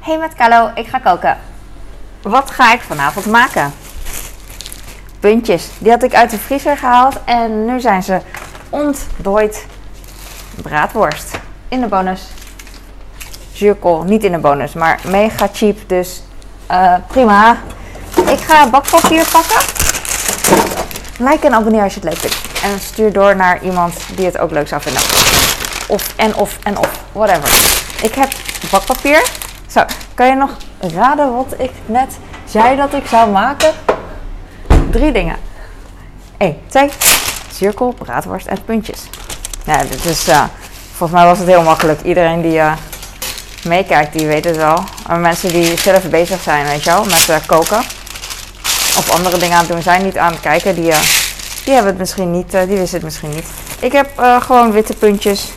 Hey met Carlo, ik ga koken. Wat ga ik vanavond maken? Puntjes. Die had ik uit de vriezer gehaald en nu zijn ze ontdooid braadworst. In de bonus. Zuurkool, niet in de bonus, maar mega cheap, dus uh, prima. Ik ga bakpapier pakken. Like en abonneer als je het leuk vindt. En stuur door naar iemand die het ook leuk zou vinden. Of en of en of, whatever. Ik heb bakpapier. Zo, kan je nog raden wat ik net zei dat ik zou maken? Drie dingen. 1, 2, cirkel, braadworst en puntjes. Ja, dit is, uh, volgens mij was het heel makkelijk. Iedereen die uh, meekijkt, die weet het wel. Maar mensen die zelf bezig zijn, weet je wel, met uh, koken. Of andere dingen aan het doen zijn, niet aan het kijken, die, die hebben het misschien niet, die wisten het misschien niet. Ik heb gewoon witte puntjes.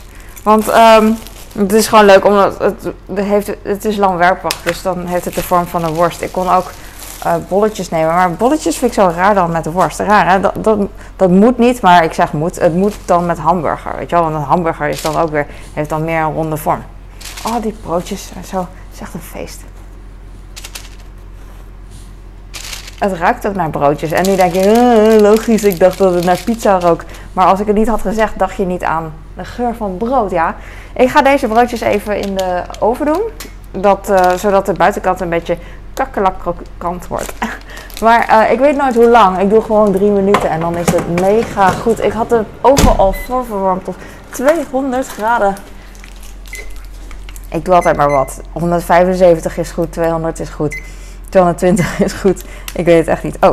Want um, het is gewoon leuk, omdat het, het, heeft, het is langwerpig. Dus dan heeft het de vorm van een worst. Ik kon ook uh, bolletjes nemen. Maar bolletjes vind ik zo raar dan met de worst. Raar hè? Dat, dat, dat moet niet, maar ik zeg moet. Het moet dan met hamburger, weet je wel. Want een hamburger is dan ook weer, heeft dan meer een ronde vorm. Oh, die broodjes zijn zo, het is echt een feest. Het ruikt ook naar broodjes. En nu denk je, logisch, ik dacht dat het naar pizza rook. Maar als ik het niet had gezegd, dacht je niet aan de geur van brood, ja. Ik ga deze broodjes even in de oven doen. Dat, uh, zodat de buitenkant een beetje kakkelakkrokant wordt. maar uh, ik weet nooit hoe lang. Ik doe gewoon drie minuten en dan is het mega goed. Ik had de oven al voorverwarmd tot 200 graden. Ik doe altijd maar wat. 175 is goed, 200 is goed, 220 is goed. Ik weet het echt niet. Oh,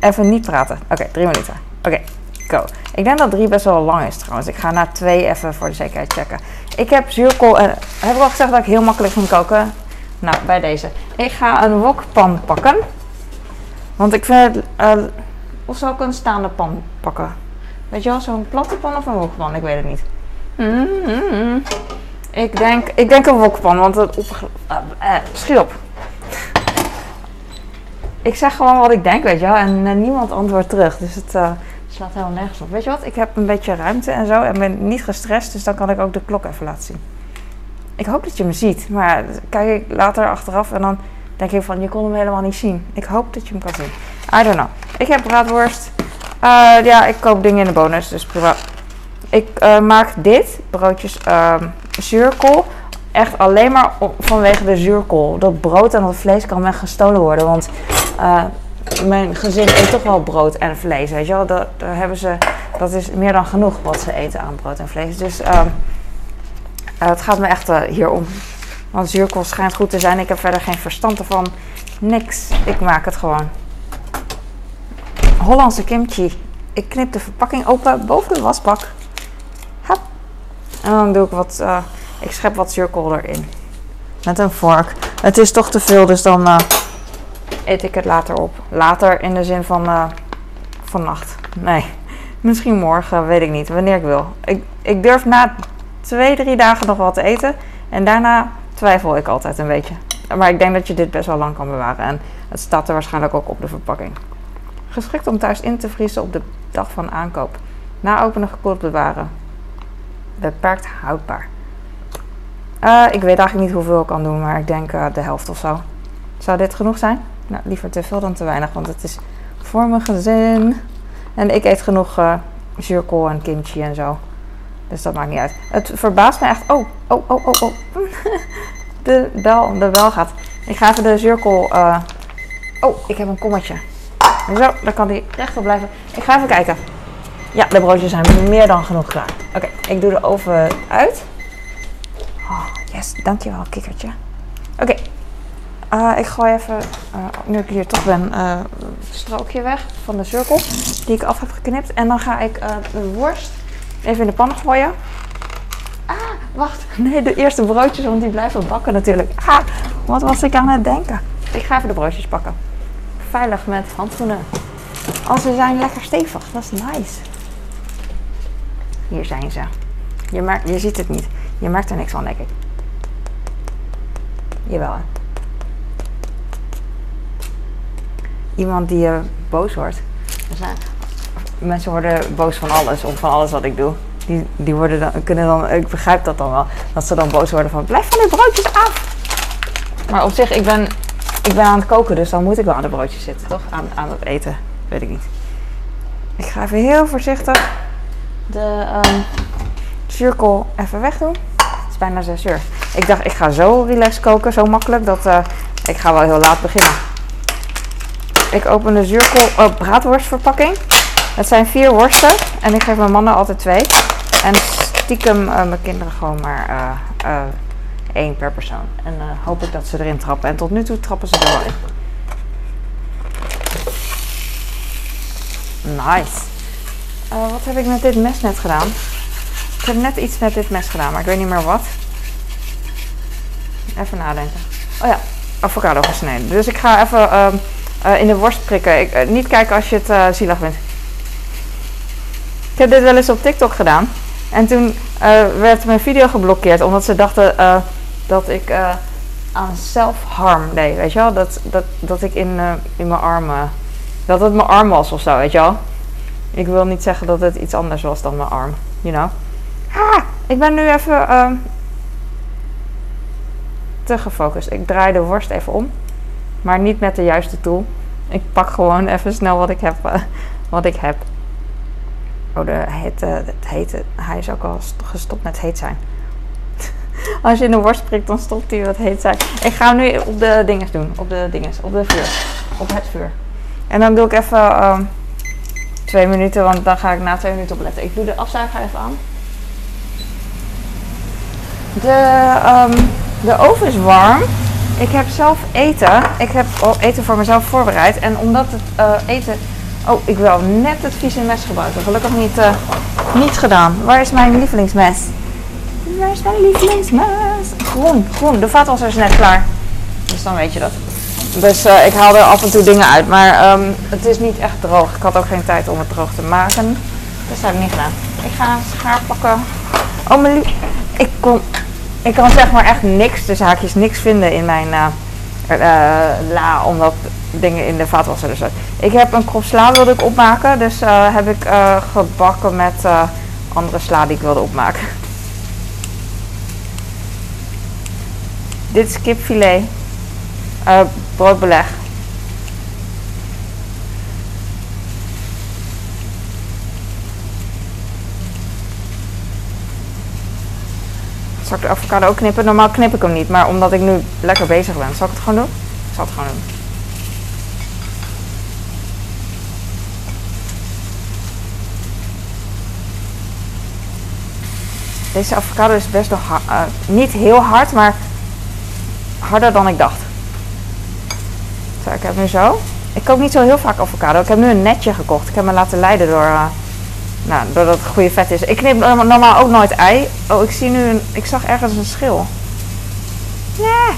even niet praten. Oké, drie minuten. Oké. Go. Ik denk dat drie best wel lang is trouwens. Ik ga na twee even voor de zekerheid checken. Ik heb zuurkool en heb ik al gezegd dat ik heel makkelijk ging koken. Nou, bij deze. Ik ga een wokpan pakken. Want ik vind het... Uh, of zou ik een staande pan pakken? Weet je wel, zo'n platte pan of een wokpan? Ik weet het niet. Mm -hmm. Ik denk, ik denk een wokpan, want het op... Uh, uh, schiet op. Ik zeg gewoon wat ik denk, weet je wel. En niemand antwoordt terug. Dus het slaat helemaal nergens op. Weet je wat? Ik heb een beetje ruimte en zo en ben niet gestrest, dus dan kan ik ook de klok even laten zien. Ik hoop dat je me ziet, maar kijk ik later achteraf en dan denk ik van je kon hem helemaal niet zien. Ik hoop dat je hem kan zien. I don't know. Ik heb braadworst. Uh, ja, ik koop dingen in de bonus, dus prima. Ik uh, maak dit, broodjes uh, zuurkool, echt alleen maar vanwege de zuurkool. Dat brood en dat vlees kan weg gestolen worden, want uh, mijn gezin eet toch wel brood en vlees, weet je wel. Dat, hebben ze, dat is meer dan genoeg wat ze eten aan brood en vlees. Dus uh, het gaat me echt hier om. Want zuurkool schijnt goed te zijn. Ik heb verder geen verstand ervan. Niks. Ik maak het gewoon. Hollandse kimchi. Ik knip de verpakking open boven de wasbak. Hap. En dan doe ik wat, uh, ik schep wat zuurkool erin. Met een vork. Het is toch te veel, dus dan eet ik het later op. Later in de zin van uh, vannacht. Nee, misschien morgen, weet ik niet. Wanneer ik wil. Ik, ik durf na twee, drie dagen nog wat te eten. En daarna twijfel ik altijd een beetje. Maar ik denk dat je dit best wel lang kan bewaren. En het staat er waarschijnlijk ook op de verpakking. Geschikt om thuis in te vriezen op de dag van aankoop. Na openen gekoeld bewaren. Beperkt houdbaar. Uh, ik weet eigenlijk niet hoeveel ik kan doen, maar ik denk uh, de helft of zo. Zou dit genoeg zijn? Nou, liever te veel dan te weinig, want het is voor mijn gezin. En ik eet genoeg uh, en kimchi en zo. Dus dat maakt niet uit. Het verbaast me echt. Oh, oh, oh, oh, oh. De bel, de bel gaat. Ik ga even de zuurkool. Uh... Oh, ik heb een kommetje. Zo, dan kan die rechtop blijven. Ik ga even kijken. Ja, de broodjes zijn meer dan genoeg klaar. Oké, ik doe de oven uit. Oh, yes, dankjewel, kikkertje. Oké. Uh, ik gooi even, uh, nu ik hier toch ben, het strookje weg van de cirkel die ik af heb geknipt. En dan ga ik de worst even in de pan gooien. Ah, wacht. Nee, de eerste broodjes, want die blijven bakken natuurlijk. Ah, wat was ik aan het denken? Ik ga even de broodjes pakken. Veilig met handschoenen. Oh, ze zijn lekker stevig. Dat is nice. Hier zijn ze. Je, je ziet het niet. Je merkt er niks van, denk ik. Jawel. Hè. Iemand die uh, boos wordt. Zijn, mensen worden boos van alles, om van alles wat ik doe. Die, die worden dan, kunnen dan, ik begrijp dat dan wel, dat ze dan boos worden van blijf van die broodjes af. Maar op zich, ik ben, ik ben aan het koken, dus dan moet ik wel aan de broodjes zitten, toch? Aan, aan het eten, weet ik niet. Ik ga even heel voorzichtig de um, zuurkool even wegdoen. Het is bijna 6 uur. Ik dacht, ik ga zo relaxed koken, zo makkelijk, dat uh, ik ga wel heel laat beginnen. Ik open de zuurkool, oh, braadworstverpakking. Het zijn vier worsten en ik geef mijn mannen altijd twee. En stiekem uh, mijn kinderen gewoon maar uh, uh, één per persoon. En hoop ik dat ze erin trappen. En tot nu toe trappen ze er wel in. Nice. wat heb ik met dit mes net gedaan? Ik heb net iets met dit mes gedaan, maar ik weet niet meer wat. Even nadenken. Oh ja, avocado gesneden. Dus ik ga even uh, in de worst prikken. Ik, uh, niet kijken als je het uh, zielig vindt. Ik heb dit wel eens op TikTok gedaan. En toen werd mijn video geblokkeerd. Omdat ze dachten dat ik aan self-harm deed. Weet je wel? Dat, dat, dat ik in, in mijn armen... Dat het mijn arm was of zo, weet je wel? Ik wil niet zeggen dat het iets anders was dan mijn arm. You know? Ah, ik ben nu even te gefocust. Ik draai de worst even om. Maar niet met de juiste tool. Ik pak gewoon even snel wat ik heb. Uh, wat ik heb. Oh, de hitte, het hete. Hij is ook al gestopt met heet zijn. Als je in de worst prikt, dan stopt hij wat heet zijn. Ik ga nu op de dinges doen. Op de dinges. Op de vuur. Op het vuur. En dan doe ik even um, twee minuten, want dan ga ik na twee minuten opletten. Ik doe de afzuiger even aan. De, um, de oven is warm. Ik heb zelf eten. Ik heb eten voor mezelf voorbereid. En omdat het uh, eten. Oh, ik wil net het vieze mes gebruiken. Gelukkig niet, uh, niet gedaan. Waar is mijn lievelingsmes? Waar is mijn lievelingsmes? Groen, groen. De vaatwasser is net klaar. Dus dan weet je dat. Dus uh, ik haal er af en toe dingen uit. Maar um, het is niet echt droog. Ik had ook geen tijd om het droog te maken. Dus dat heb ik niet gedaan. Ik ga schaar pakken. Oh, mijn lief. Ik kom ik kan zeg maar echt niks, de zaakjes niks vinden in mijn uh, la, omdat dingen in de vaatwasser er zitten. Ik heb een krop sla wilde ik opmaken, dus uh, heb ik gebakken met andere sla die ik wilde opmaken. Dit is kipfilet, broodbeleg. Zal ik de avocado ook knippen? Normaal knip ik hem niet, maar omdat ik nu lekker bezig ben. Zal ik het gewoon doen? Ik zal het gewoon doen. Deze avocado is best hard, uh, niet heel hard, maar harder dan ik dacht. Zo, ik heb nu zo. Ik koop niet zo heel vaak avocado. Ik heb nu een netje gekocht. Ik heb me laten leiden door uh, nou, doordat het goede vet is. Ik knip normaal ook nooit ei. Oh, ik zie nu een... Ik zag ergens een schil. Nee.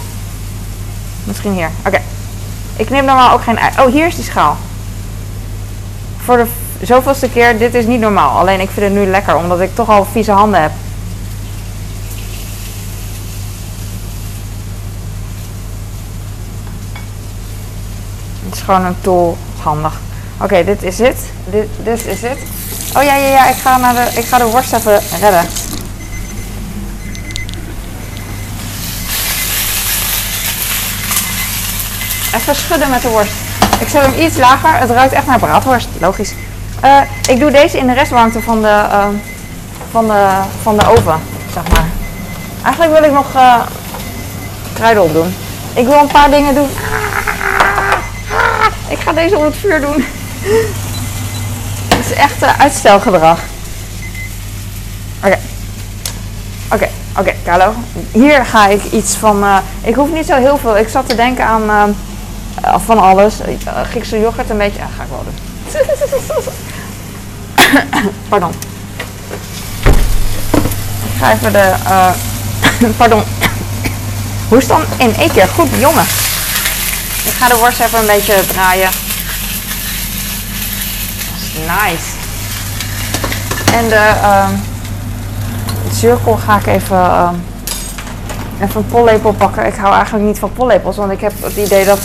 Misschien hier. Oké. Ik knip normaal ook geen ei. Oh, hier is die schaal. Voor de zoveelste keer. Dit is niet normaal. Alleen ik vind het nu lekker. Omdat ik toch al vieze handen heb. Het is gewoon een tool. Handig. Oké, dit is het. Dit, dit is het. Oh ja, ja, ja, ik ga, naar de, ik ga de worst even redden. Even schudden met de worst. Ik zet hem iets lager. Het ruikt echt naar braadworst. Logisch. Uh, ik doe deze in de restwarmte van de, uh, van de, van de oven, zeg maar. Eigenlijk wil ik nog uh, kruiden op doen. Ik wil een paar dingen doen. Ik ga deze op het vuur doen is echt uh, uitstelgedrag. Oké. Oké, oké, Carlo. Hier ga ik iets van. Uh, ik hoef niet zo heel veel. Ik zat te denken aan uh, van alles. Griekse yoghurt een beetje. Ja, ga ik wel doen. Pardon. Ik ga even de. pardon. Hoest dan in één keer. Goed, jongen. Ik ga de worst even een beetje draaien. Nice. En de uh, zuurkool ga ik even, uh, even een pollepel pakken. Ik hou eigenlijk niet van pollepels, want ik heb het idee dat,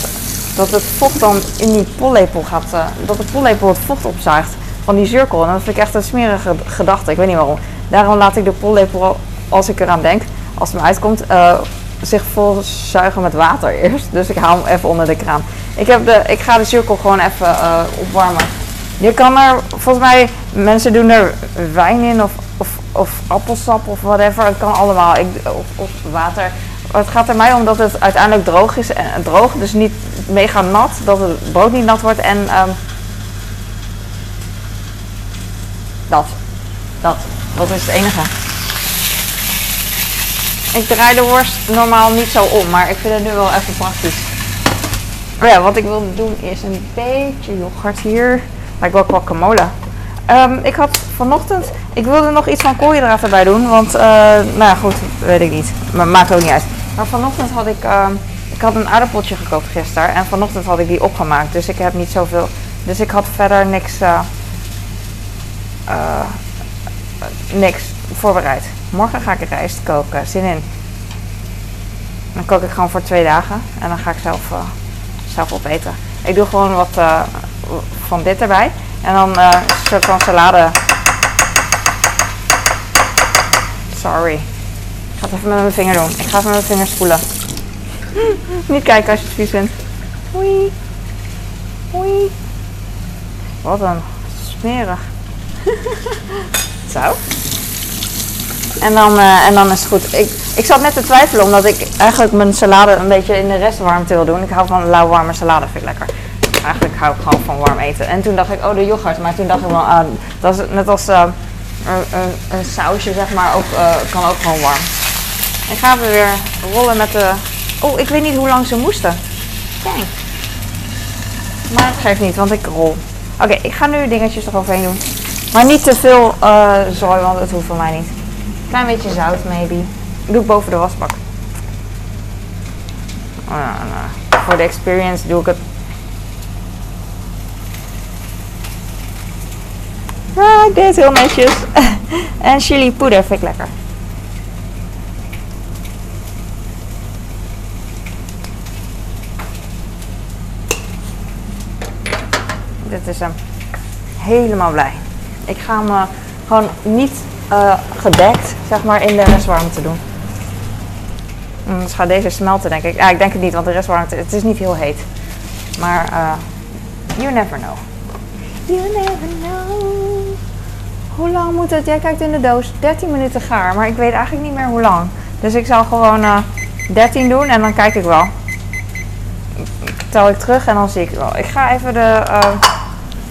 dat het vocht dan in die pollepel gaat, uh, dat de pollepel het vocht opzuigt van die zuurkool. En dat vind ik echt een smerige gedachte. Ik weet niet waarom. Daarom laat ik de pollepel, als ik eraan denk, als het me uitkomt, uh, zich vol zuigen met water eerst. Dus ik haal hem even onder de kraan. Ik, heb de, ik ga de cirkel gewoon even uh, opwarmen. Je kan er, volgens mij, mensen doen er wijn in of, of, of appelsap of whatever. Het kan allemaal. Ik, of, of water. Het gaat er mij om dat het uiteindelijk droog is. En, droog, dus niet mega nat. Dat het brood niet nat wordt. En um, dat. Dat. Dat is het enige. Ik draai de worst normaal niet zo om, maar ik vind het nu wel even praktisch. Maar ja, wat ik wil doen is een beetje yoghurt hier. Lijkt wel guacamole. Um, ik had vanochtend, ik wilde nog iets van koolhydraten bij doen, want, uh, nou ja, goed, weet ik niet. Maar maakt ook niet uit. Maar vanochtend had ik, uh, ik had een aardappeltje gekookt gisteren en vanochtend had ik die opgemaakt. Dus ik heb niet zoveel, dus ik had verder niks, uh, niks voorbereid. Morgen ga ik rijst koken, zin in. Dan kook ik gewoon voor twee dagen en dan ga ik zelf, zelf opeten. Ik doe gewoon wat van dit erbij. En dan uh, een soort van salade. Sorry. Ik ga het even met mijn vinger doen. Ik ga even met mijn vinger spoelen. Niet kijken als je het vies vindt. Hoi. Hoi. Wat een smerig. Zo. En dan, uh, en dan is het goed. Ik, ik zat net te twijfelen omdat ik eigenlijk mijn salade een beetje in de restwarmte wil doen. Ik hou van lauw warme salade, vind ik lekker. Eigenlijk hou ik gewoon van warm eten. En toen dacht ik, oh de yoghurt. Maar toen dacht ik wel, uh, dat is net als uh, een, een, sausje zeg maar, ook, uh, kan ook gewoon warm. Ik ga even weer rollen met de... Oh, ik weet niet hoe lang ze moesten. Kijk. Maar het geeft niet, want ik rol. Oké, ik ga nu dingetjes eroverheen doen. Maar niet te veel uh, zooi, want het hoeft voor mij niet. Klein beetje zout, maybe. Doe ik boven de wasbak. Oh, nou. Voor de experience doe ik het. Ah, ik deed het heel netjes. en chili poeder vind ik lekker. Dit is hem. Helemaal blij. Ik ga hem uh, gewoon niet uh, gedekt, zeg maar, in de restwarmte doen. Mm, dus gaat deze smelten, denk ik. Ja, ik denk het niet, want de restwarmte, het is niet heel heet. Maar, uh, you never know. You never know. Hoe lang moet het? Jij kijkt in de doos. 13 minuten gaar, maar ik weet eigenlijk niet meer hoe lang. Dus ik zal gewoon uh, 13 doen en dan kijk ik wel. Tel ik terug en dan zie ik wel. Ik ga even de. Uh,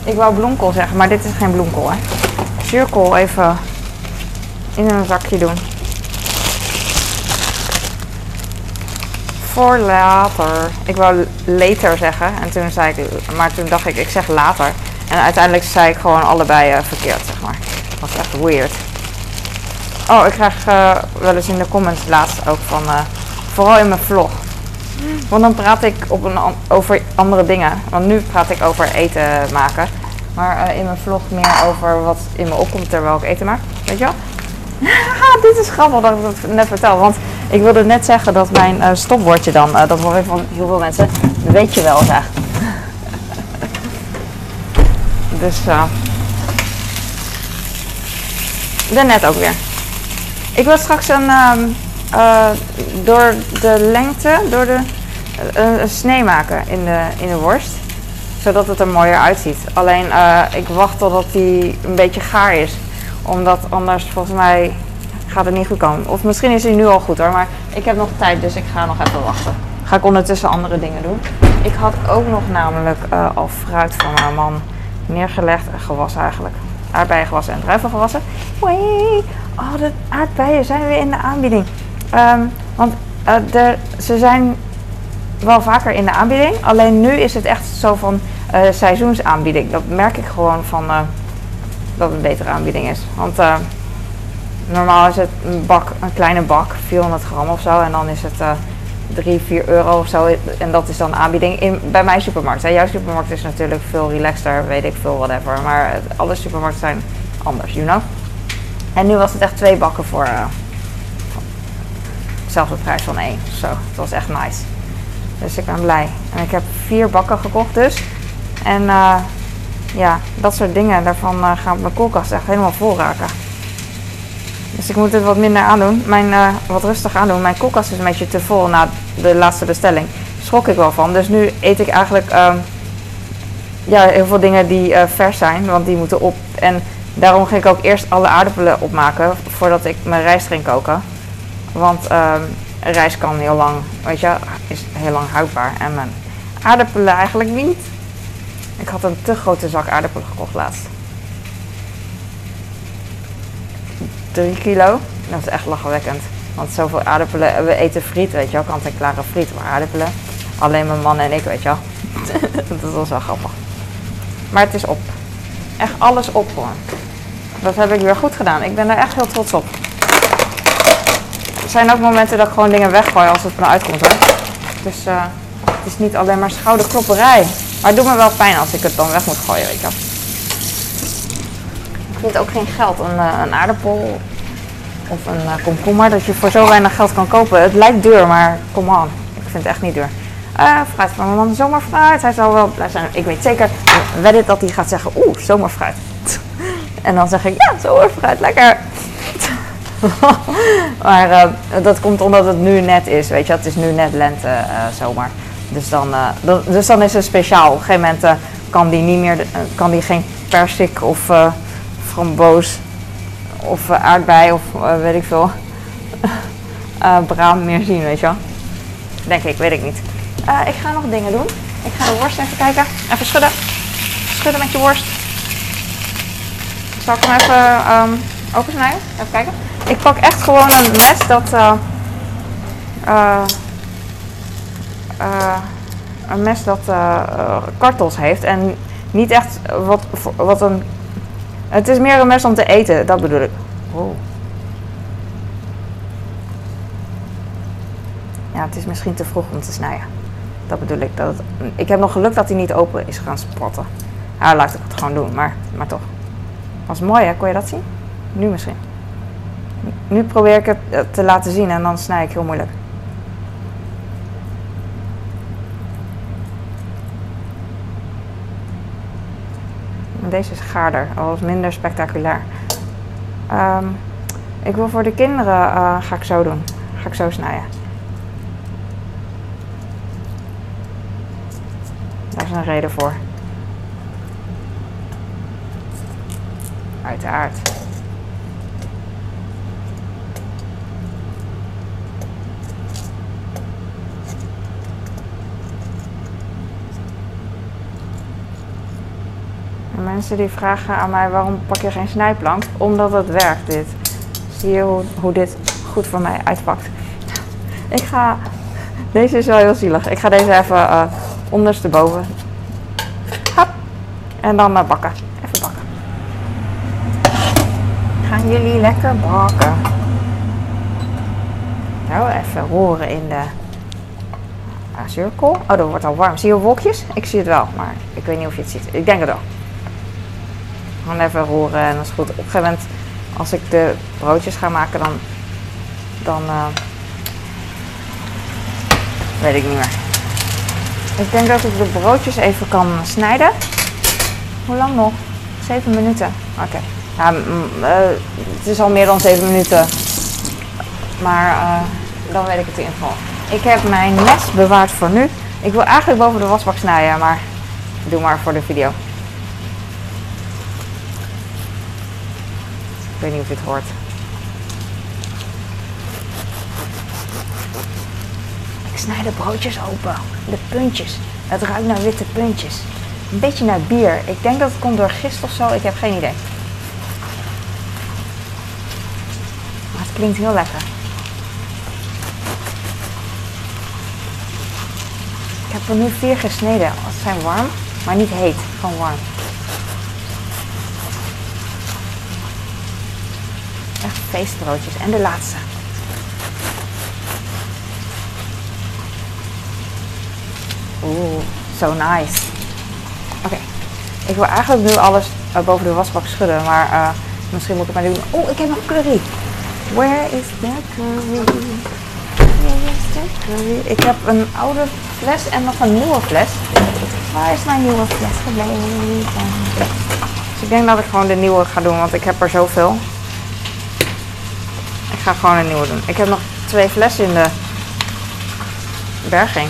ik wou bloemkool zeggen, maar dit is geen bloemkool, hè? Zuurkool even in een zakje doen. Voor later. Ik wou later zeggen. En toen zei ik, maar toen dacht ik, ik zeg later. En uiteindelijk zei ik gewoon allebei uh, verkeerd, zeg maar. Was echt weird. Oh, ik krijg uh, wel eens in de comments laatst ook van, uh, vooral in mijn vlog. Want dan praat ik op een, over andere dingen. Want nu praat ik over eten maken. Maar in mijn vlog meer over wat in me opkomt terwijl ik eten maak. Weet je wel? dit is grappig dat ik dat net vertel. Want ik wilde net zeggen dat mijn stopwoordje dan, dat hoor ik van heel veel mensen, weet je wel zeg. dus daarnet ook weer. Ik wil straks een, uh, door de lengte, door de, een snee maken in de, in de worst. Zodat het er mooier uitziet. Alleen ik wacht totdat die een beetje gaar is omdat anders volgens mij gaat het niet goed komen. Of misschien is hij nu al goed hoor. Maar ik heb nog tijd, dus ik ga nog even wachten. Ga ik ondertussen andere dingen doen. Ik had ook nog namelijk uh, al fruit van mijn man neergelegd en gewassen eigenlijk. Aardbeien gewassen en druiven gewassen. Wee! Oh, de aardbeien zijn weer in de aanbieding. Um, want uh, ze zijn wel vaker in de aanbieding. Alleen nu is het echt zo van uh, seizoensaanbieding. Dat merk ik gewoon van dat het een betere aanbieding is. Want normaal is het een bak, een kleine bak, 400 gram of zo. En dan is het 3, 4 euro of zo. En dat is dan aanbieding in, bij mijn supermarkt. Hè. Jouw supermarkt is natuurlijk veel relaxter, weet ik veel, whatever. Maar alle supermarkten zijn anders, you know. En nu was het echt twee bakken voor uh, dezelfde prijs van één. Zo, het was echt nice. Dus ik ben blij. En ik heb vier bakken gekocht dus. En uh, ja, dat soort dingen, daarvan uh, gaan mijn koelkast echt helemaal vol raken. Dus ik moet het wat minder aandoen. Mijn, eh, wat rustig aandoen. Mijn koelkast is een beetje te vol na de laatste bestelling. Schrok ik wel van. Dus nu eet ik eigenlijk ehm, ja, heel veel dingen die eh, vers zijn. Want die moeten op. En daarom ging ik ook eerst alle aardappelen opmaken. Voordat ik mijn rijst ging koken. Want ehm, rijst kan heel lang, weet je, is heel lang houdbaar. En mijn aardappelen eigenlijk niet. Ik had een te grote zak aardappelen gekocht laatst. 3 kilo. Dat is echt lachwekkend. Want zoveel aardappelen, we eten friet, weet je wel, kant-en-klare friet, maar aardappelen. Alleen mijn man en ik, weet je wel. dat was wel grappig. Maar het is op. Echt alles op gewoon. Dat heb ik weer goed gedaan. Ik ben er echt heel trots op. Er zijn ook momenten dat ik gewoon dingen weggooi als het me uitkomt hoor. Dus uh, het is niet alleen maar schouderklopperij. Maar het doet me wel pijn als ik het dan weg moet gooien, weet je wel. Ik vind ook geen geld. Een, uh, een aardappel of een uh, komkommer dat je voor zo weinig geld kan kopen. Het lijkt duur, maar kom on. Ik vind het echt niet duur. Uh, fruit van mijn man, zomerfruit. Hij zal wel blij zijn. Ik weet zeker, wedden dat hij gaat zeggen, oeh, zomerfruit. en dan zeg ik, ja, zomerfruit, lekker. maar dat komt omdat het nu net is, weet je. Het is nu net lente, zomer. Dus dan, dan, dus dan is het speciaal. Op een gegeven moment kan die niet meer, kan die geen persik of framboos of aardbei of weet ik veel, braam meer zien, weet je wel. Denk ik, weet ik niet. Ik ga nog dingen doen. Ik ga de worst even kijken. Even schudden. Schudden met je worst. Zal ik hem even um, opensnijden? Even kijken. Ik pak echt gewoon een mes dat... Uh, een mes dat kartels heeft. En niet echt wat, wat een... Het is meer een mes om te eten. Dat bedoel ik. Oh. Ja, het is misschien te vroeg om te snijden. Dat bedoel ik. Dat ik heb nog geluk dat hij niet open is gaan spotten. Ja, laat ik het gewoon doen, maar, maar toch. Was mooi hè, kon je dat zien? Nu misschien. Nu probeer ik het eh, te laten zien en dan snij ik heel moeilijk. Deze is gaarder, al minder spectaculair. Um, ik wil voor de kinderen, uh, ga ik zo doen. Ga ik zo snijden. Daar is een reden voor. Uiteraard. Mensen die vragen aan mij waarom pak je geen snijplank? Omdat het werkt dit. Zie je hoe, hoe dit goed voor mij uitpakt? Ik ga... Deze is wel heel zielig. Ik ga deze even uh, ondersteboven. Hop. En dan uh, bakken. Even bakken. Gaan jullie lekker bakken? Nou, even roeren in de azuurkool. Oh, dat wordt al warm. Zie je wolkjes? Ik zie het wel, maar ik weet niet of je het ziet. Ik denk het wel. Gewoon even roeren en dat is goed. Op een gegeven moment, als ik de broodjes ga maken, dan, dan uh, weet ik niet meer. Ik denk dat ik de broodjes even kan snijden. Hoe lang nog? 7 minuten. Oké. Okay. uh, het is al meer dan 7 minuten. Maar uh, dan weet ik het in ieder geval. Ik heb mijn mes bewaard voor nu. Ik wil eigenlijk boven de wasbak snijden, maar doe maar voor de video. Weet niet of je het hoort. Ik snij de broodjes open. De puntjes. Het ruikt naar witte puntjes. Een beetje naar bier. Ik denk dat het komt door gist of zo. Ik heb geen idee. Maar het klinkt heel lekker. Ik heb er nu vier gesneden. Ze zijn warm, maar niet heet. Gewoon warm. Echt feestbroodjes. En de laatste. Oeh, so nice. Oké. Ik wil eigenlijk nu alles uh, boven de wasbak schudden, maar uh, misschien moet ik maar doen. Oh, ik heb nog curry. Where is the curry? Where is the curry? Ik heb een oude fles en nog een nieuwe fles. Waar is mijn nieuwe fles gebleven? Dus ik denk dat ik gewoon de nieuwe ga doen, want ik heb er zoveel. Ga gewoon een nieuwe doen. Ik heb nog twee flessen in de berging.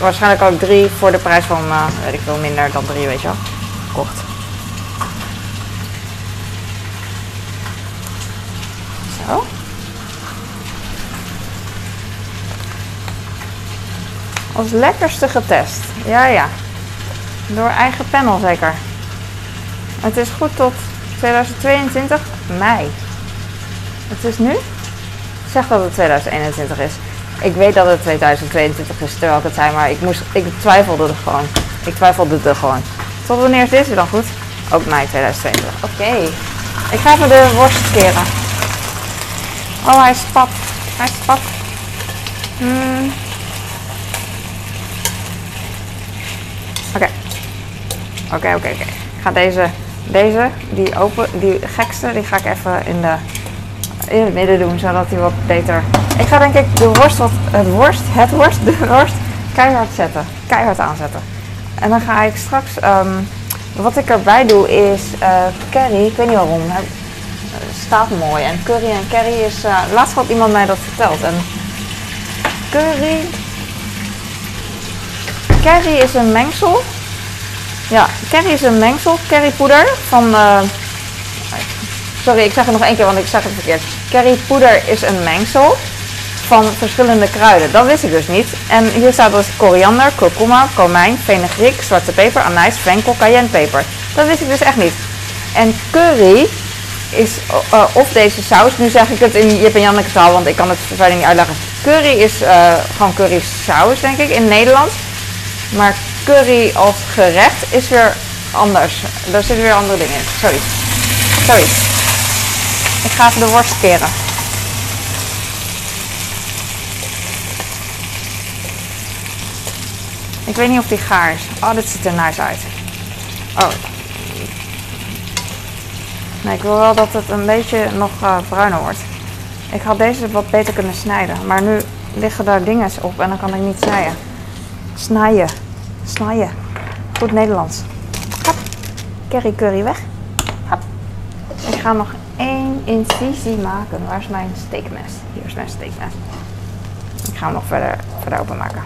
Waarschijnlijk ook drie voor de prijs van, uh, weet ik veel, minder dan drie, weet je wel. Kocht. Zo. Als lekkerste getest. Ja, ja. Door eigen panel zeker. Het is goed tot 2022 mei. Het is nu? Zeg dat het 2021 is. Ik weet dat het 2022 is terwijl ik het zei, maar ik, moest, ik twijfelde er gewoon. Ik twijfelde er gewoon. Tot wanneer is dit dan goed? Ook mei 2022. Oké. Ik ga even de worst keren. Oh, hij spat. Hij spat. Hmm. Oké. Oké, oké, oké. Ik ga deze, deze, die open, die gekste, die ga ik even in, de, in het midden doen, zodat hij wat beter... Ik ga denk ik de worst, wat, het worst, het worst, de worst, keihard zetten. Keihard aanzetten. En dan ga ik straks, um, wat ik erbij doe is uh, curry, ik weet niet waarom, het staat mooi. En curry en curry is, uh, laatst had iemand mij dat verteld. En curry, curry is een mengsel ja, curry is een mengsel, currypoeder van... Uh, sorry, ik zeg het nog één keer, want ik zeg het verkeerd. Currypoeder is een mengsel van verschillende kruiden. Dat wist ik dus niet. En hier staat dus koriander, kurkuma, komijn, fenugreek, zwarte peper, anijs, venkel, cayennepeper. Dat wist ik dus echt niet. En curry is uh, of deze saus. Nu zeg ik het in Jip en Janneke taal, want ik kan het verder niet uitleggen. Curry is uh, gewoon curry saus, denk ik, in Nederland. Maar curry als gerecht is weer anders. Daar zitten weer andere dingen in. Sorry. Sorry. Ik ga even de worst keren. Ik weet niet of die gaar is. Oh, dit ziet er nice uit. Oh. Nee, ik wil wel dat het een beetje nog uh, bruiner wordt. Ik had deze wat beter kunnen snijden. Maar nu liggen daar dingen op en dan kan ik niet snijden. Snijden. Snijden. Goed Nederlands. Hap. Curry curry weg. Hap. Ik ga nog één incisie maken. Waar is mijn steekmes? Hier is mijn steekmes. Ik ga hem nog verder, verder openmaken.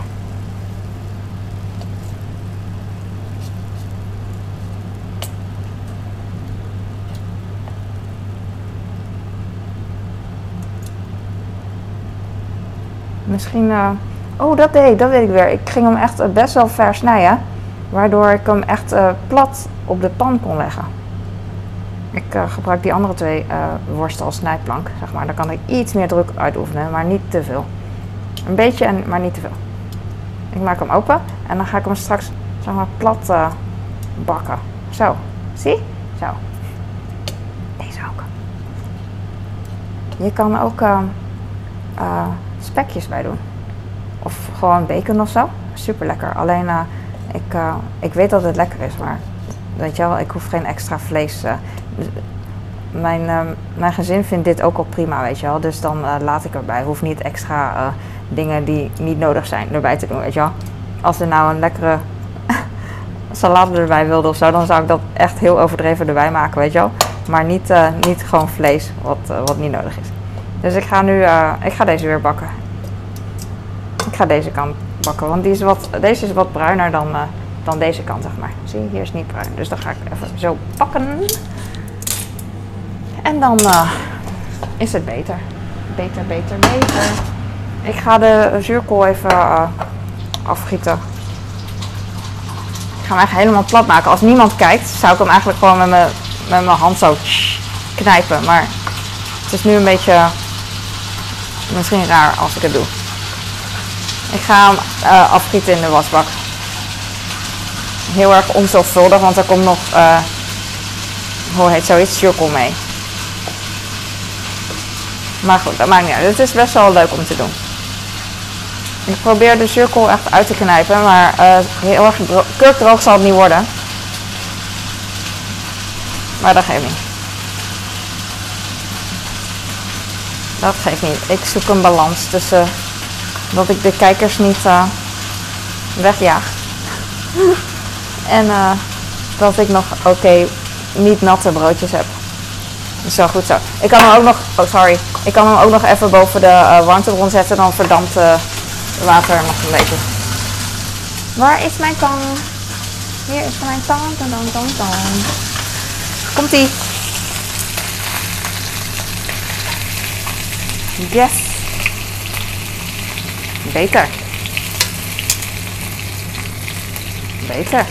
Misschien... Uh, Oh, dat deed dat weet ik weer. Ik ging hem echt eh, best wel ver snijden. Waardoor ik hem echt uh, plat op de pan kon leggen. Ik uh, gebruik die andere twee uh, worsten als snijplank, zeg maar. Daar kan ik iets meer druk uitoefenen, maar niet te veel. Een beetje, en, maar niet te veel. Ik maak hem open en dan ga ik hem straks zeg maar, plat bakken. Zo, zie? Zo. Deze ook. Je kan ook spekjes bij doen. Of gewoon bacon of zo. Super lekker. Alleen ik, ik weet dat het lekker is, maar weet je wel, ik hoef geen extra vlees. Uh, mijn, mijn gezin vindt dit ook al prima, weet je wel. Dus dan laat ik erbij. Hoef niet extra dingen die niet nodig zijn erbij te doen, weet je wel. Als er nou een lekkere salade erbij wilde of zo, dan zou ik dat echt heel overdreven erbij maken, weet je wel. Maar niet, niet gewoon vlees wat, wat niet nodig is. Dus ik ga nu, ik ga deze weer bakken. Ik ga deze kant bakken, want wat, deze is wat bruiner dan, dan deze kant, zeg maar. Zie hier is niet bruin. Dus dan ga ik even zo pakken. En dan uh, is het beter. Beter, beter, beter. Ik ga de zuurkool even uh, afgieten. Ik ga hem eigenlijk helemaal plat maken. Als niemand kijkt, zou ik hem eigenlijk gewoon met mijn, met mijn hand zo knijpen. Maar het is nu een beetje misschien raar als ik het doe. Ik ga hem uh, afgieten in de wasbak. Heel erg onzorgvuldig, want er komt nog, hoe heet zoiets, cirkel mee. Maar goed, dat maakt niet uit. Het is best wel leuk om te doen. Ik probeer de cirkel echt uit te knijpen, maar uh, heel erg kurkdroog zal het niet worden. Maar dat geeft niet. Dat geeft niet. Ik zoek een balans tussen dat ik de kijkers niet uh, wegjaag. en uh, dat ik nog oké, niet natte broodjes heb. Zo goed zo. Ik kan hem ook nog, oh sorry, ik kan hem ook nog even boven de uh, warmtebron zetten. Dan verdampt uh, water nog een beetje. Waar is mijn tang? Hier is mijn tang, tang, tang, tang. Komt ie. Yes. Beter. Beter.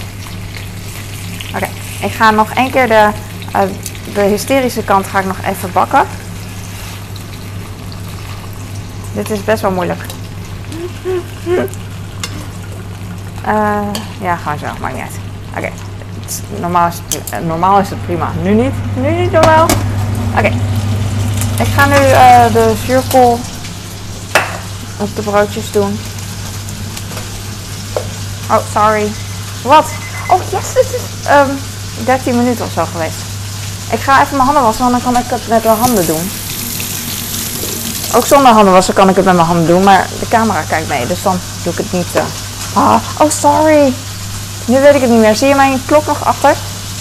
Oké, ik ga nog één keer de, uh, de hysterische kant ga ik nog even bakken. Dit is best wel moeilijk. Uh, ja, gewoon zo, maakt niet uit. Oké, normaal, is het, normaal is het prima. Nu niet, nu niet normaal. Oké, ik ga nu uh, de zuurkool op de broodjes doen. Oh, sorry. Wat? Oh, yes, dit is um, 13 minuten of zo geweest. Ik ga even mijn handen wassen, want dan kan ik het met mijn handen doen. Ook zonder handen wassen kan ik het met mijn handen doen, maar de camera kijkt mee, dus dan doe ik het niet. Uh... Ah, oh, sorry. Nu weet ik het niet meer. Zie je mijn klok nog achter?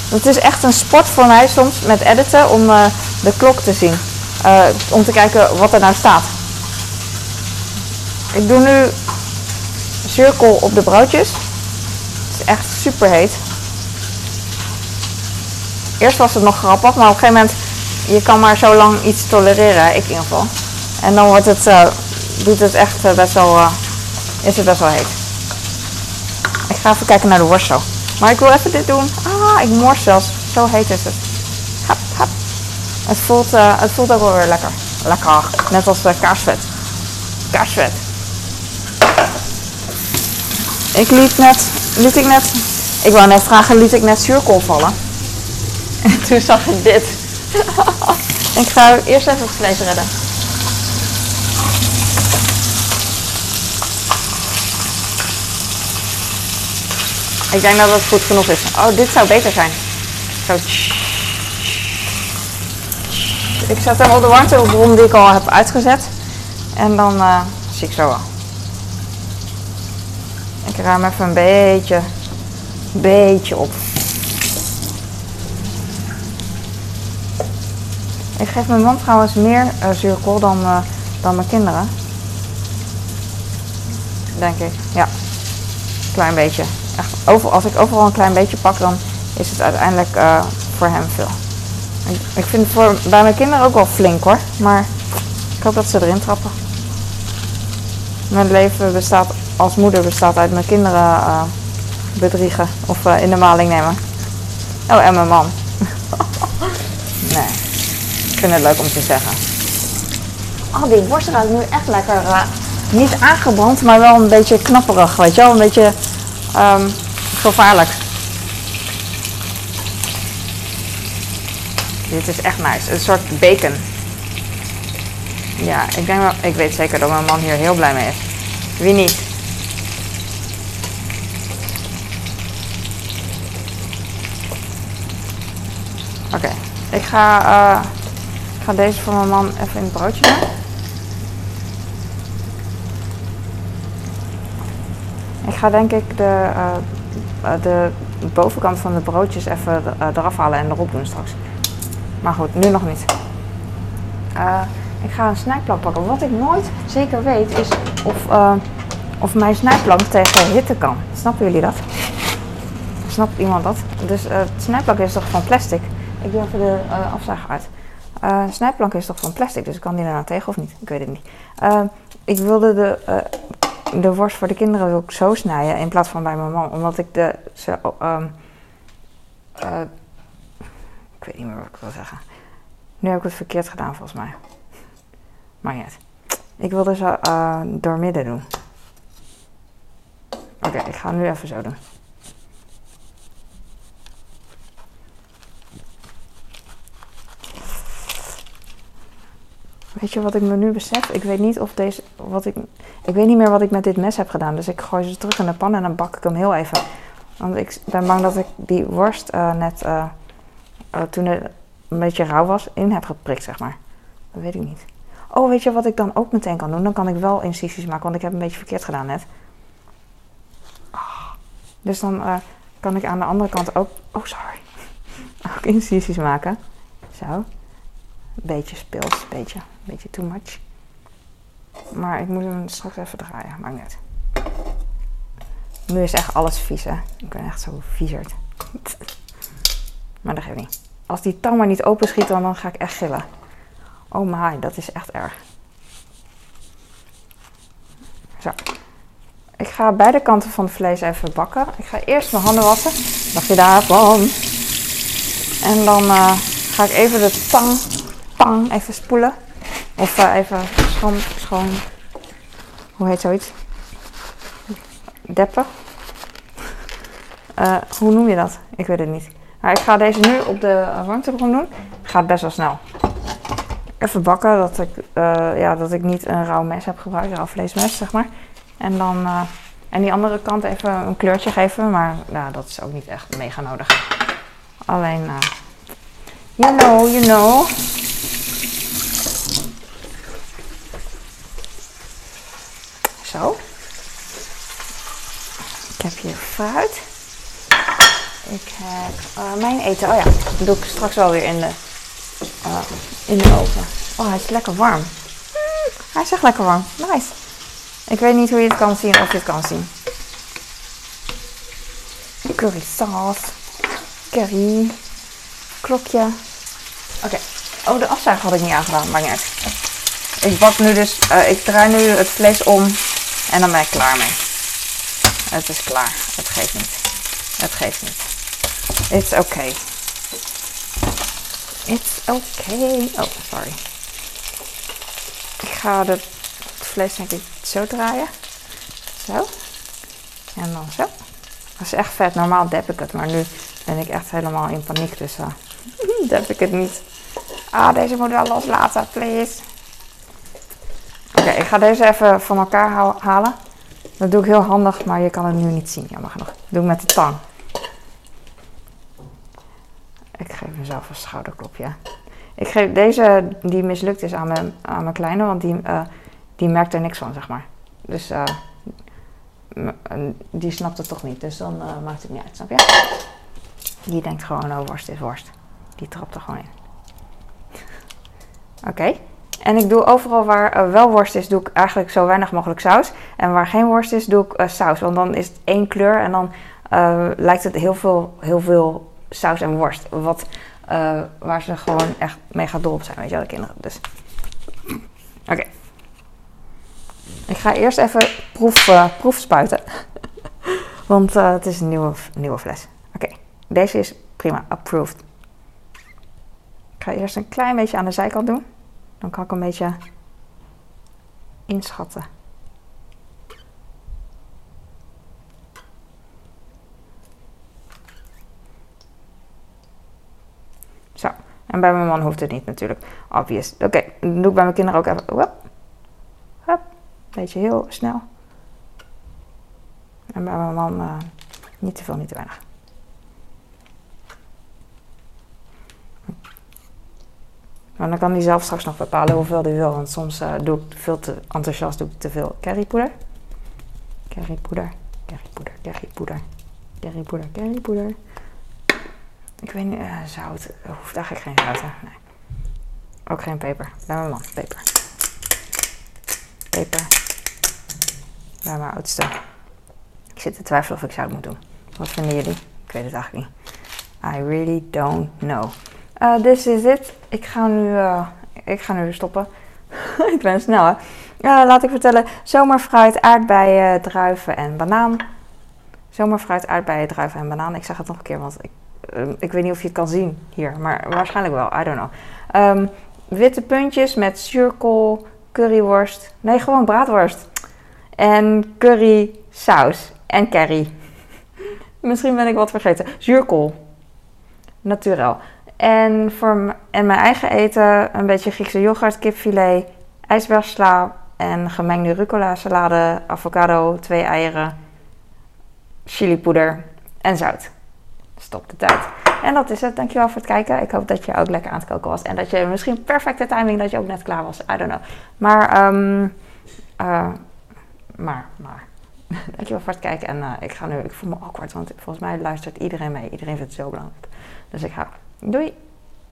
Het is echt een sport voor mij soms met editen om uh, de klok te zien. Uh, om te kijken wat er nou staat. Ik doe nu cirkel op de broodjes. Het is echt super heet. Eerst was het nog grappig, maar op een gegeven moment, je kan maar zo lang iets tolereren, ik in ieder geval. En dan wordt het, uh, doet het echt uh, best wel, uh, is het best wel heet. Ik ga even kijken naar de worst zo. Maar ik wil even dit doen. Ah, ik mors zelfs. Zo heet is het. Hap, hap. Het voelt, het voelt ook wel weer lekker. Lekker. Net als de kaarsvet. Kaarsvet. Ik liet net, liet ik net, ik wou net vragen, liet ik net zuurkool vallen. En toen zag ik dit. ik ga eerst even het vlees redden. Ik denk dat het goed genoeg is. Oh, dit zou beter zijn. Zo. Ik zet hem op de warmtebron die ik al heb uitgezet. En dan uh, zie ik zo wel. Ik ruim even een beetje, beetje op. geef mijn man trouwens meer uh, zuurkool dan, uh, dan mijn kinderen. Denk ik, ja. Klein beetje. Echt, over, als ik overal een klein beetje pak, dan is het uiteindelijk uh, voor hem veel. Ik, ik vind het voor, bij mijn kinderen ook wel flink hoor. Maar ik hoop dat ze erin trappen. Mijn leven bestaat als moeder bestaat uit mijn kinderen bedriegen of in de maling nemen. Oh, en mijn man. Vind het leuk om te zeggen. Oh, die worst ruikt nu echt lekker. Uh, niet aangebrand, maar wel een beetje knapperig, weet je wel. Een beetje um, gevaarlijk. Dit is echt nice. Een soort bacon. Ja, ik denk wel, ik weet zeker dat mijn man hier heel blij mee is. Wie niet? Oké, okay. ik ga, uh, ga deze voor mijn man even in het broodje doen. Ik ga denk ik de, uh, de bovenkant van de broodjes even uh, eraf halen en erop doen straks. Maar goed, nu nog niet. ik ga een snijplank pakken. Wat ik nooit zeker weet is of, of mijn snijplank tegen hitte kan. Snappen jullie dat? Snapt iemand dat? Dus het snijplank is toch van plastic? Ik doe even de uh, afzuiger uit. Uh, snijplank is toch van plastic, dus kan die daar nou tegen of niet? Ik weet het niet. Uh, ik wilde de, de worst voor de kinderen wil ik zo snijden in plaats van bij mijn man. Omdat ik de... Ze, um, ik weet niet meer wat ik wil zeggen. Nu heb ik het verkeerd gedaan volgens mij. Maar ja. Ik wilde ze door midden doen. Oké, ik ga nu even zo doen. Weet je wat ik me nu besef? Ik weet niet of deze. Wat ik, ik weet niet meer wat ik met dit mes heb gedaan. Dus ik gooi ze terug in de pan en dan bak ik hem heel even. Want ik ben bang dat ik die worst uh, net. Uh, uh, toen het een beetje rauw was, in heb geprikt, zeg maar. Dat weet ik niet. Oh, weet je wat ik dan ook meteen kan doen? Dan kan ik wel incisies maken, want ik heb een beetje verkeerd gedaan net. Oh. Dus dan kan ik aan de andere kant ook. Oh, sorry. ook incisies maken. Zo. Beetje speels, beetje, beetje too much. Maar ik moet hem straks even draaien, maakt uit. Nu is echt alles vies, hè. Ik ben echt zo viezerd. maar dat geeft niet. Als die tang maar niet open schiet, dan, dan ga ik echt gillen. Oh my, dat is echt erg. Zo. Ik ga beide kanten van het vlees even bakken. Ik ga eerst mijn handen wassen. Dacht je daarvan? En dan uh, ga ik even de tang, tang even spoelen. Of uh, even schoon, schoon, hoe heet zoiets? Deppen. Uh, hoe noem je dat? Ik weet het niet. Maar ik ga deze nu op de warmtebron doen. Gaat best wel snel. Even bakken, dat ik, ja, dat ik niet een rauw mes heb gebruikt, een rauw vleesmes, zeg maar. En dan en die andere kant even een kleurtje geven, maar nou, dat is ook niet echt mega nodig. Alleen, you know, you know. Zo. Ik heb hier fruit. Ik heb uh, mijn eten. Oh ja, dat doe ik straks wel weer in de, in de oven. Oh, hij is lekker warm. Hij is echt lekker warm. Nice. Ik weet niet hoe je het kan zien of je het kan zien. Curry sauce. Curry. Klokje. Oké. Oh, de afzuiger had ik niet aangedaan. Maar niet. Ik bak nu dus... Uh, ik draai nu het vlees om. En dan ben ik klaar mee. Het is klaar. Het geeft niet. Het geeft niet. It's okay. It's okay. Oh, sorry. Ik ga de vlees denk ik zo draaien. Zo. En dan zo. Dat is echt vet. Normaal dep ik het, maar nu ben ik echt helemaal in paniek. Dus uh, dep ik het niet. Ah, deze moet wel loslaten, please. Oké, ik ga deze even van elkaar halen. Dat doe ik heel handig, maar je kan het nu niet zien, jammer genoeg. Doe ik met de tang. Ik geef mezelf een schouderklopje. Ik geef deze die mislukt is aan mijn, aan mijn kleine, want die, uh, die merkt er niks van, zeg maar. Dus uh, die snapt het toch niet. Dus dan uh, maakt het niet uit, snap je? Die denkt gewoon, oh, worst is worst. Die trapt er gewoon in. Oké. En ik doe overal waar uh, wel worst is, doe ik eigenlijk zo weinig mogelijk saus. En waar geen worst is, doe ik saus. Want dan is het één kleur en dan lijkt het heel veel, heel veel saus en worst. Wat, waar ze gewoon echt mega dol op zijn, weet je wel, de kinderen. Dus. Oké. Ik ga eerst even proef, spuiten. Want het is een nieuwe, nieuwe fles. Oké, deze is prima, approved. Ik ga eerst een klein beetje aan de zijkant doen. Dan kan ik een beetje inschatten. Zo, en bij mijn man hoeft het niet natuurlijk. Obvious. Oké, dan doe ik bij mijn kinderen ook even. Hup. Beetje heel snel. En bij mijn man uh, niet te veel, niet te weinig. Maar dan kan hij zelf straks nog bepalen hoeveel hij wil. Want soms uh, doe ik veel te enthousiast, doe ik te veel currypoeder. Currypoeder, currypoeder, currypoeder, currypoeder, currypoeder. Ik weet niet, uh, zout. Hoeft eigenlijk geen zout, hè? Nee. Ook geen peper. Bij mijn man, peper. Peper. Bij mijn oudste. Ik zit te twijfelen of ik zout moet doen. Wat vinden jullie? Ik weet het eigenlijk niet. I really don't know. Uh, this is it. Ik ga nu, uh, ik ga nu stoppen. ik ben snel hè. Uh, laat ik vertellen. Zomerfruit, aardbeien, druiven en banaan. Zomerfruit, aardbeien, druiven en banaan. Ik zeg het nog een keer, want ik, ik weet niet of je het kan zien hier. Maar waarschijnlijk wel. I don't know. Um, witte puntjes met zuurkool, curryworst. Nee, gewoon braadworst. En curry saus. En curry. Misschien ben ik wat vergeten. Zuurkool. Naturel. En, voor en mijn eigen eten een beetje Griekse yoghurt, kipfilet, ijsbergsla en gemengde rucola salade, avocado, twee eieren, chilipoeder en zout. Stop de tijd. En dat is het. Dankjewel voor het kijken. Ik hoop dat je ook lekker aan het koken was. En dat je misschien perfecte timing dat je ook net klaar was. I don't know. Maar, um, uh, maar, maar. Dankjewel voor het kijken. En uh, ik ga nu, ik voel me awkward, want volgens mij luistert iedereen mee. Iedereen vindt het zo belangrijk. Dus ik ga. Doei!